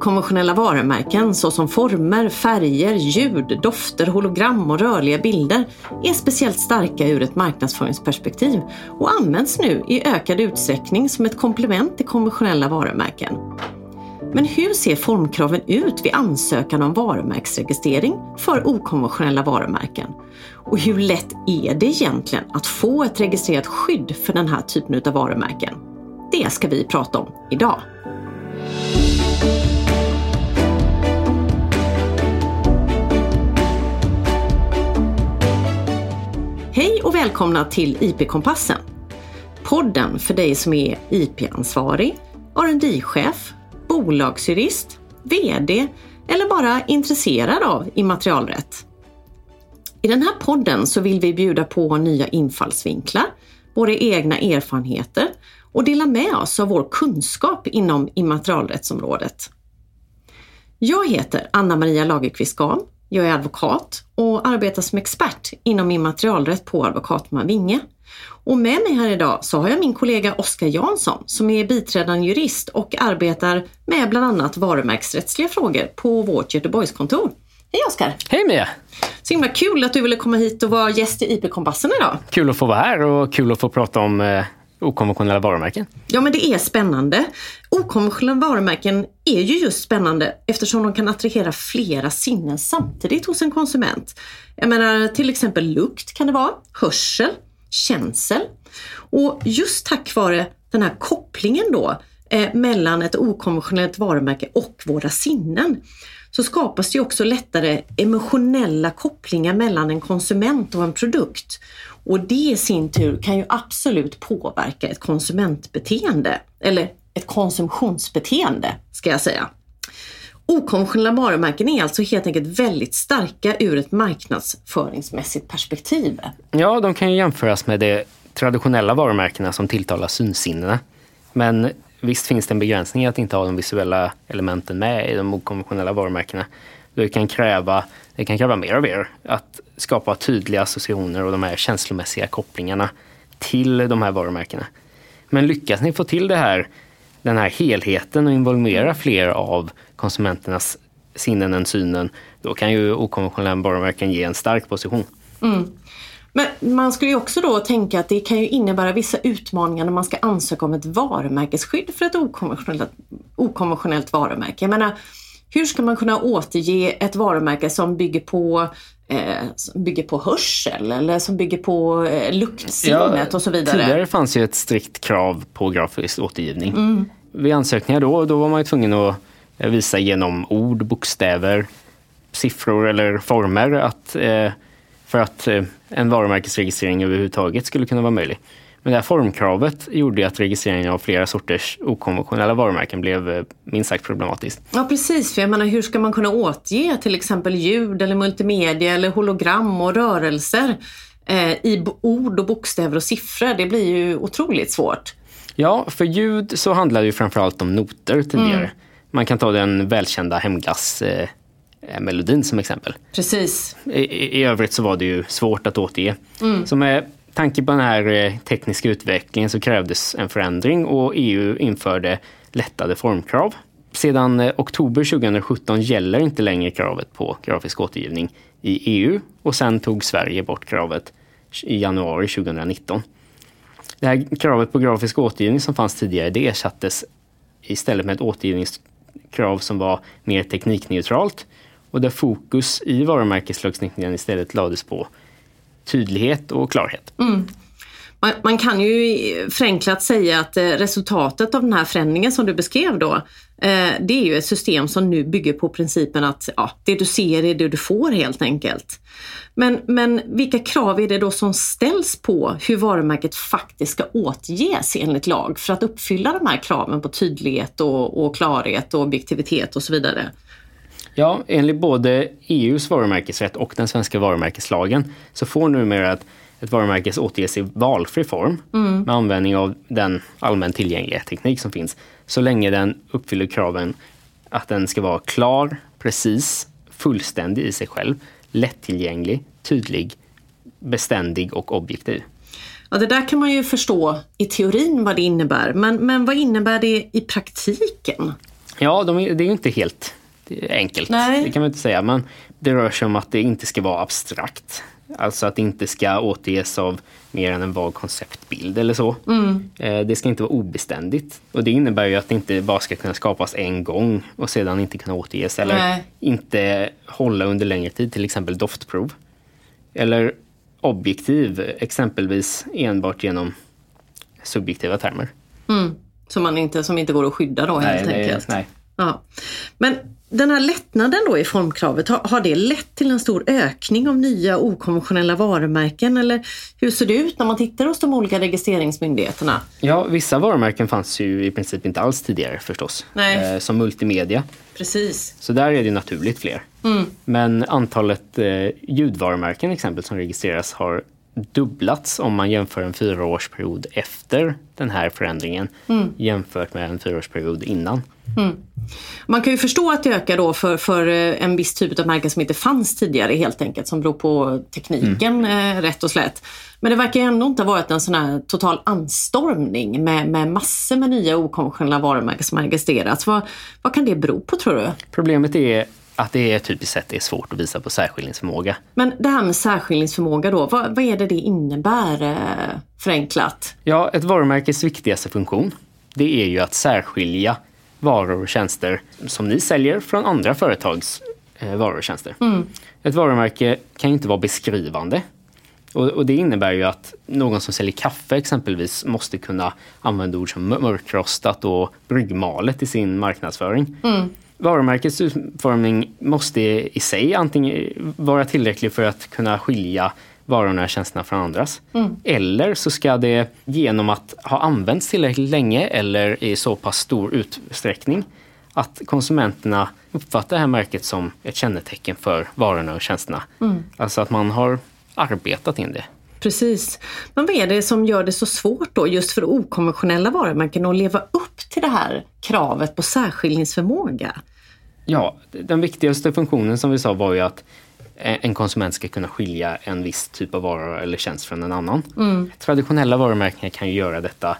Okonventionella varumärken såsom former, färger, ljud, dofter, hologram och rörliga bilder är speciellt starka ur ett marknadsföringsperspektiv och används nu i ökad utsträckning som ett komplement till konventionella varumärken. Men hur ser formkraven ut vid ansökan om varumärkesregistrering för okonventionella varumärken? Och hur lätt är det egentligen att få ett registrerat skydd för den här typen av varumärken? Det ska vi prata om idag. Hej och välkomna till IP-kompassen. Podden för dig som är IP-ansvarig, rd chef bolagsjurist, VD eller bara intresserad av immaterialrätt. I den här podden så vill vi bjuda på nya infallsvinklar, våra egna erfarenheter och dela med oss av vår kunskap inom immaterialrättsområdet. Jag heter Anna-Maria Lagerqvist Gam. Jag är advokat och arbetar som expert inom immaterialrätt på Advokatman Vinge. Och med mig här idag så har jag min kollega Oskar Jansson som är biträdande jurist och arbetar med bland annat varumärkesrättsliga frågor på vårt Göteborgskontor. Hej Oskar! Hej Mia! Så himla kul att du ville komma hit och vara gäst i IP-kompassen idag. Kul att få vara här och kul att få prata om eh, okonventionella varumärken. Ja, men det är spännande. Okonventionella varumärken är ju just spännande eftersom de kan attrahera flera sinnen samtidigt hos en konsument. Jag menar till exempel lukt kan det vara, hörsel, känsel. Och just tack vare den här kopplingen då eh, mellan ett okonventionellt varumärke och våra sinnen så skapas det också lättare emotionella kopplingar mellan en konsument och en produkt. Och det i sin tur kan ju absolut påverka ett konsumentbeteende, eller ett konsumtionsbeteende ska jag säga. Okonventionella varumärken är alltså helt enkelt väldigt starka ur ett marknadsföringsmässigt perspektiv. Ja, de kan ju jämföras med de traditionella varumärkena som tilltalar synsinnena. Men visst finns det en begränsning i att inte ha de visuella elementen med i de okonventionella varumärkena. Det kan kräva, det kan kräva mer av er att skapa tydliga associationer och de här känslomässiga kopplingarna till de här varumärkena. Men lyckas ni få till det här, den här helheten och involvera fler av konsumenternas sinnen än synen, då kan ju okonventionella varumärken ge en stark position. Mm. Men man skulle ju också då tänka att det kan ju innebära vissa utmaningar när man ska ansöka om ett varumärkesskydd för ett okonventionellt, okonventionellt varumärke. Jag menar, hur ska man kunna återge ett varumärke som bygger på eh, som bygger på hörsel eller som bygger på eh, luktsinnet ja, och så vidare? Tidigare fanns ju ett strikt krav på grafisk återgivning. Mm. Vid ansökningar då, då var man ju tvungen att eh, visa genom ord, bokstäver, siffror eller former att, för att en varumärkesregistrering överhuvudtaget skulle kunna vara möjlig. Men det här formkravet gjorde att registreringen av flera sorters okonventionella varumärken blev eh, minst sagt problematiskt. Ja precis, för jag menar hur ska man kunna återge till exempel ljud eller multimedia eller hologram och rörelser eh, i ord och bokstäver och siffror? Det blir ju otroligt svårt. Ja, för ljud så handlar det framförallt om noter tidigare. Mm. Man kan ta den välkända hemglass eh, melodin som exempel. Precis. I, I, övrigt så var det ju svårt att återge. Mm. Så med tanke på den här eh, tekniska utvecklingen så krävdes en förändring och EU införde lättade formkrav. Sedan eh, oktober 2017 gäller inte längre kravet på grafisk återgivning i EU och sen tog Sverige bort kravet i januari 2019. Det här kravet på grafisk återgivning som fanns tidigare det ersattes istället med ett återgivningskrav som var mer teknikneutralt och där fokus i varumärkeslagstiftningen istället lades på tydlighet och klarhet. Mm. Man, man, kan ju förenklat säga att eh, resultatet av den här förändringen som du beskrev då, eh, det är ju ett system som nu bygger på principen att ja, det du ser är det du får helt enkelt. Men, men vilka krav är det då som ställs på hur varumärket faktiskt ska återges enligt lag för att uppfylla de här kraven på tydlighet och, och klarhet och objektivitet och så vidare? Ja, enligt både EUs varumärkesrätt och den svenska varumärkeslagen så får numera ett, ett varumärke återges i valfri form mm. med användning av den allmänt tillgängliga teknik som finns så länge den uppfyller kraven att den ska vara klar, precis, fullständig i sig själv, lättillgänglig, tydlig, beständig och objektiv. Ja, det där kan man ju förstå i teorin vad det innebär, men, men vad innebär det i praktiken? Ja, de det är ju inte helt enkelt. Nej. Det kan man inte säga. Men det rör sig om att det inte ska vara abstrakt. Alltså att det inte ska återges av mer än en vag konceptbild eller så. Mm. Eh, Det ska inte vara obeständigt. Och det innebär ju att det inte bara ska kunna skapas en gång och sedan inte kunna återges. Eller Nej. inte hålla under längre tid, till exempel doftprov. Eller objektiv, exempelvis enbart genom subjektiva termer. Mm. Som, man inte, som inte går att skydda då helt nej, enkelt. nej. Ja. Men den här lättnaden då i formkravet, har, har det lett till en stor ökning av nya okonventionella varumärken? Eller hur ser det ut när man tittar hos de olika registreringsmyndigheterna? Ja, vissa varumärken fanns ju i princip inte alls tidigare förstås. Eh, som multimedia. Precis. Så där är det naturligt fler. Mm. Men antalet eh, ljudvarumärken exempel som registreras har dubblats om man jämför en fyraårsperiod efter den här förändringen Mm. jämfört med en fyraårsperiod innan. Man kan ju förstå att det ökar då för, för eh, en viss typ av märken som inte fanns tidigare helt enkelt, som beror på tekniken eh, rätt och slätt. Men det verkar ändå inte ha varit en sån här total anstormning med, med massor med nya okonventionella varumärken som har registrerats. Vad, vad kan det bero på tror du? Problemet är att det är typiskt sett är svårt att visa på särskiljningsförmåga. Men det här med särskiljningsförmåga då, vad, vad är det det innebär eh, förenklat? Ja, ett varumärkes viktigaste funktion det är ju att särskilja varor och tjänster som ni säljer från andra företags eh, varor och tjänster. Ett varumärke kan ju inte vara beskrivande. Och, och det innebär ju att någon som säljer kaffe exempelvis måste kunna använda ord som mörkrostat och bryggmalet i sin marknadsföring. Varumärkets utformning måste i sig antingen vara tillräcklig för att kunna skilja varorna och tjänsterna från andras. Eller så ska det genom att ha använts tillräckligt länge eller i så pass stor utsträckning att konsumenterna uppfattar det här märket som ett kännetecken för varorna och tjänsterna. Alltså att man har arbetat in det. Precis. Men vad är det som gör det så svårt då just för okonventionella varumärken att leva upp till det här kravet på särskiljningsförmåga? Ja, den viktigaste funktionen som vi sa var ju att en konsument ska kunna skilja en viss typ av vara eller tjänst från en annan. Traditionella varumärken kan ju göra detta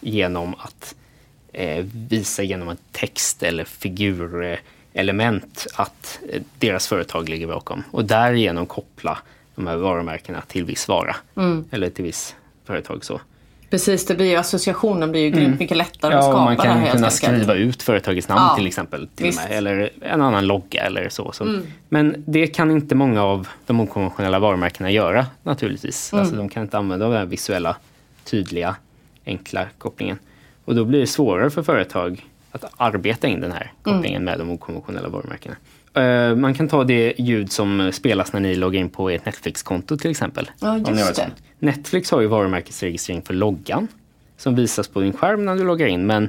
genom att eh, visa genom en text eller figurelement att eh, deras företag ligger bakom och därigenom koppla de här varumärkena till viss vara eller till viss företag. så. Precis, det blir ju, associationen blir ju grymt mycket lättare att Ja, och skapa man här kan helt kunna skriva ut företagets namn Ja, till exempel. Till. Mm. med, eller en annan logga eller så. så. Men det kan inte många av de okonventionella varumärkena göra naturligtvis. Mm. Alltså, de kan inte använda den här visuella, tydliga, enkla kopplingen. Och då blir det svårare för företag att arbeta in den här Mm. kopplingen med de okonventionella varumärkena. Eh, Man kan ta det ljud som spelas när ni loggar in på ert Netflix-konto till exempel. Ja, Om ni har just det. Netflix har ju varumärkesregistrering för loggan som visas på din skärm när du loggar in. Men,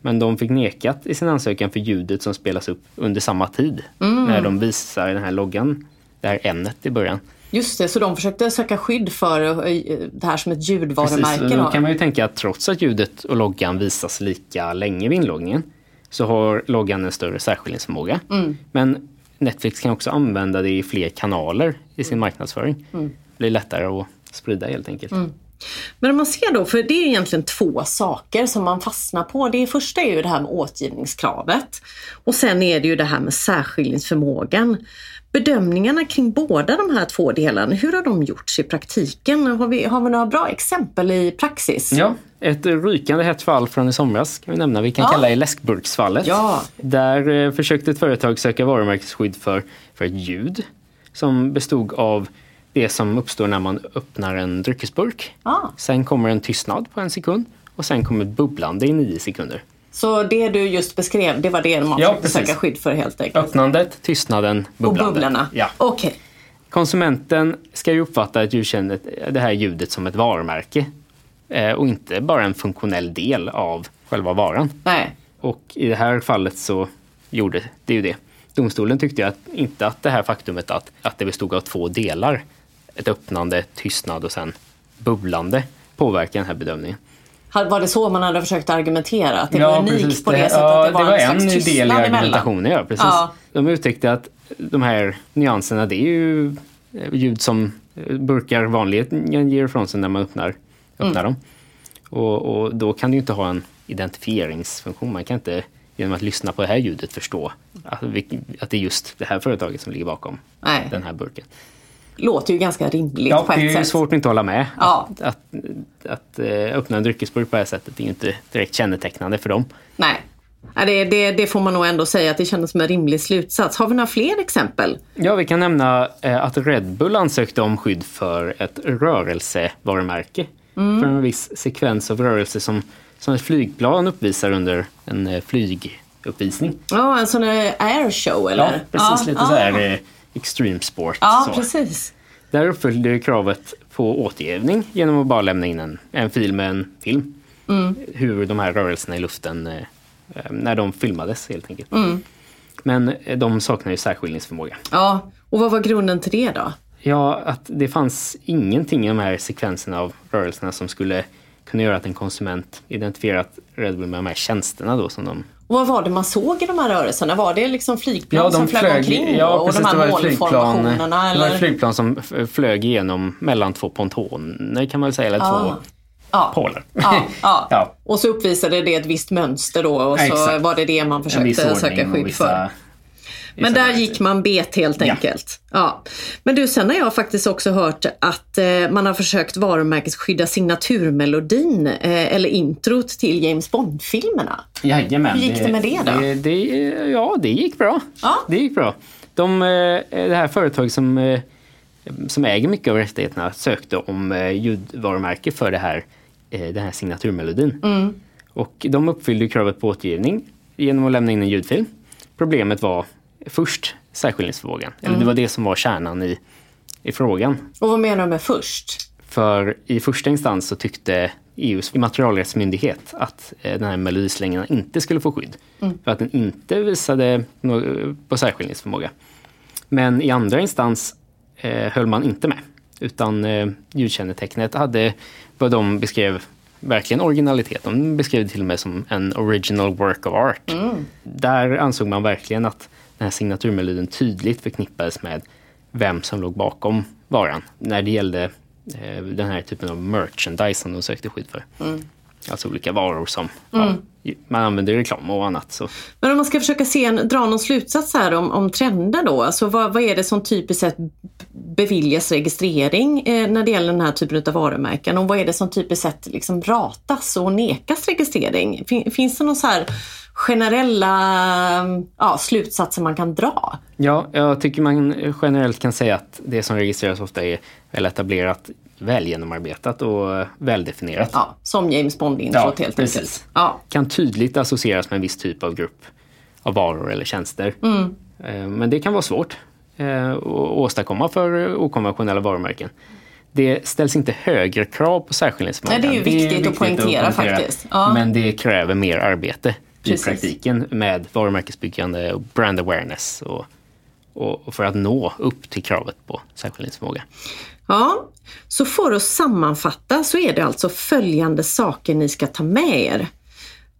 men de fick nekat i sin ansökan för ljudet som spelas upp under samma tid. Mm. När de visar den här loggan, det här ämnet i början. Just det, så de försökte söka skydd för eh, det här som ett Precis, ljudvarumärke. då då. kan man ju tänka att trots att ljudet och loggan visas lika länge vid inloggningen så har loggan en större särskiljningsförmåga. Mm. Men Netflix kan också använda det i fler kanaler i sin marknadsföring. Mm. Det blir lättare att sprida helt enkelt. Men om man ser då, för det är egentligen två saker som man fastnar på. Det första är ju det här med åtgivningskravet och sen är det ju det här med särskiljningsförmågan. Bedömningarna kring båda de här två delarna, hur har de gjorts i praktiken? Har vi, har vi några bra exempel i praxis? Ja, ett rykande hett fall från i somras kan vi nämna. Vi kan Ja. kalla det läskburksfallet. Ja. Där eh, försökte ett företag söka varumärkesskydd för, för ett ljud som bestod av det som uppstår när man öppnar en dryckesburk. Ah. Sen kommer en tystnad på en sekund och sen kommer bubblande i nio sekunder. Så det du just beskrev, det var det man Ja, försökte precis. söka skydd för helt enkelt? Öppnandet, tystnaden, Och bubblandet. bubblorna? Ja. Okej. Konsumenten ska ju uppfatta ett ljudkännet, det här ljudet som ett varumärke eh, och inte bara en funktionell del av själva varan. Nej. Och i det här fallet så gjorde det ju det. Domstolen tyckte att, inte att det här faktumet att, att det bestod av två delar, ett öppnande, tystnad och sen bubblande, påverkar den här bedömningen. Var det så man hade försökt argumentera? Att det var unikt på det, sättet? ja, att det var, en, slags del i argumentationen. Ja, precis. Ja. De uttryckte att de här nyanserna, det är ju eh, ljud som eh, burkar vanligen ger ifrån sig när man öppnar, öppnar Mm. dem. Och, och då kan du inte ha en identifieringsfunktion. Man kan inte genom att lyssna på det här ljudet förstå att, att det är just det här företaget som ligger bakom Nej. den här burken. Låter ju ganska rimligt Ja, på ett det är sätt. svårt att inte hålla med. Ja. Att, att, att eh, öppna en dryckesburk på det här sättet är inte direkt kännetecknande för dem. Nej. Ja, det, det, det får man nog ändå säga att det kändes som en rimlig slutsats. Har vi några fler exempel? Ja, vi kan nämna eh, att Red Bull ansökte om skydd för ett rörelsevarumärke. Mm. För en viss sekvens av rörelse som, som ett flygplan uppvisar under en eh, flyguppvisning. Ja, en sån airshow eller? Ja, precis. lite ja. så här extreme sport. Ja, så. precis. Där uppfyllde ju kravet på återgivning genom att bara lämna in en, en fil med en film. Mm. Hur de här rörelserna i luften, eh, eh, när de filmades helt enkelt. Mm. Men eh, de saknar ju särskiljningsförmåga. Ja, och vad var grunden till det då? Ja, att det fanns ingenting i de här sekvenserna av rörelserna som skulle kunna göra att en konsument identifierat Red Bull med de här tjänsterna då som de... Och vad var det man såg i de här rörelserna? Var det liksom flygplan som flög, omkring ja, och precis, de det här var ett flygplan, målformationerna? det var Eller? flygplan som flög igenom mellan två pontoner kan man väl säga, eller Ah. två Ja. pålar. Ja, ja. Ja. Och så uppvisade det ett visst mönster då och så Exakt. var det det man försökte söka skydd för. Men där gick man bet helt Ja. enkelt. Ja. Men du, sen har jag faktiskt också hört att eh, man har försökt varumärkesskydda signaturmelodin eh, eller introt till James Bond-filmerna. Jajamän. Hur gick det med det då? Det, det, ja, det gick bra. Ja. Det gick bra. De, eh, det här företaget som, eh, som äger mycket av rättigheterna sökte om eh, ljudvarumärke för det här, eh, den här signaturmelodin. Mm. Och de uppfyllde kravet på återgivning genom att lämna in en ljudfilm. Problemet var först särskiljningsförmågan. Eller Mm. det var det som var kärnan i, i frågan. Och vad menar du med först? För i första instans så tyckte EUs immaterialrättsmyndighet att eh, den här melodislängen inte skulle få skydd. För att den inte visade på särskiljningsförmåga. Men i andra instans eh, höll man inte med. Utan eh, ljudkännetecknet hade vad de beskrev verkligen originalitet. De beskrev det till och med som en original work of art. Där ansåg man verkligen att den här signaturmelodin tydligt förknippades med vem som låg bakom varan. När det gällde eh, den här typen av merchandise som de sökte skydd för. Alltså olika varor som ja, man använder i reklam och annat. Så. Men om man ska försöka se en, dra någon slutsats här om, om trender då. Alltså vad, vad är det som typiskt sett beviljas registrering eh, när det gäller den här typen av varumärken? Och vad är det som typiskt sett liksom ratas och nekas registrering? Fin, finns det någon så här generella ja, slutsatser man kan dra? Ja, jag tycker man generellt kan säga att det som registreras ofta är väl etablerat, väl genomarbetat och väldefinierat. Ja, som James Bond-introt Ja, helt precis. enkelt. Ja, Kan tydligt associeras med en viss typ av grupp av varor eller tjänster. Eh, Men det kan vara svårt eh, att åstadkomma för okonventionella varumärken. Det ställs inte högre krav på särskiljningsförmåga. Nej, det är ju viktigt att poängtera faktiskt. Ja. Men det kräver mer arbete Precis. i praktiken med varumärkesbyggande och brand awareness och, och och för att nå upp till kravet på särskiljningsförmåga. Ja, så för att sammanfatta så är det alltså följande saker ni ska ta med er.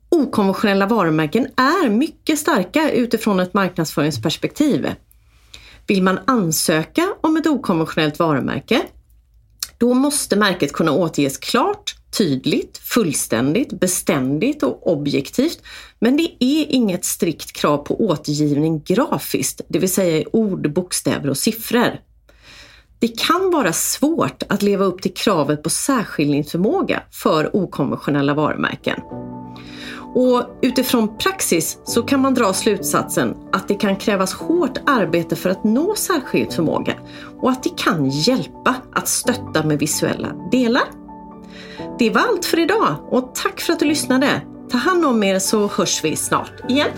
Okonventionella varumärken är mycket starka utifrån ett marknadsföringsperspektiv. Vill man ansöka om ett okonventionellt varumärke, då måste märket kunna återges klart, tydligt, fullständigt, beständigt och objektivt. Men det är inget strikt krav på återgivning grafiskt, det vill säga i ord, bokstäver och siffror. Det kan vara svårt att leva upp till kravet på särskiljningsförmåga för okonventionella varumärken. Och utifrån praxis så kan man dra slutsatsen att det kan krävas hårt arbete för att nå särskild förmåga och att det kan hjälpa att stötta med visuella delar. Det var allt för idag och tack för att du lyssnade. Ta hand om er så hörs vi snart igen.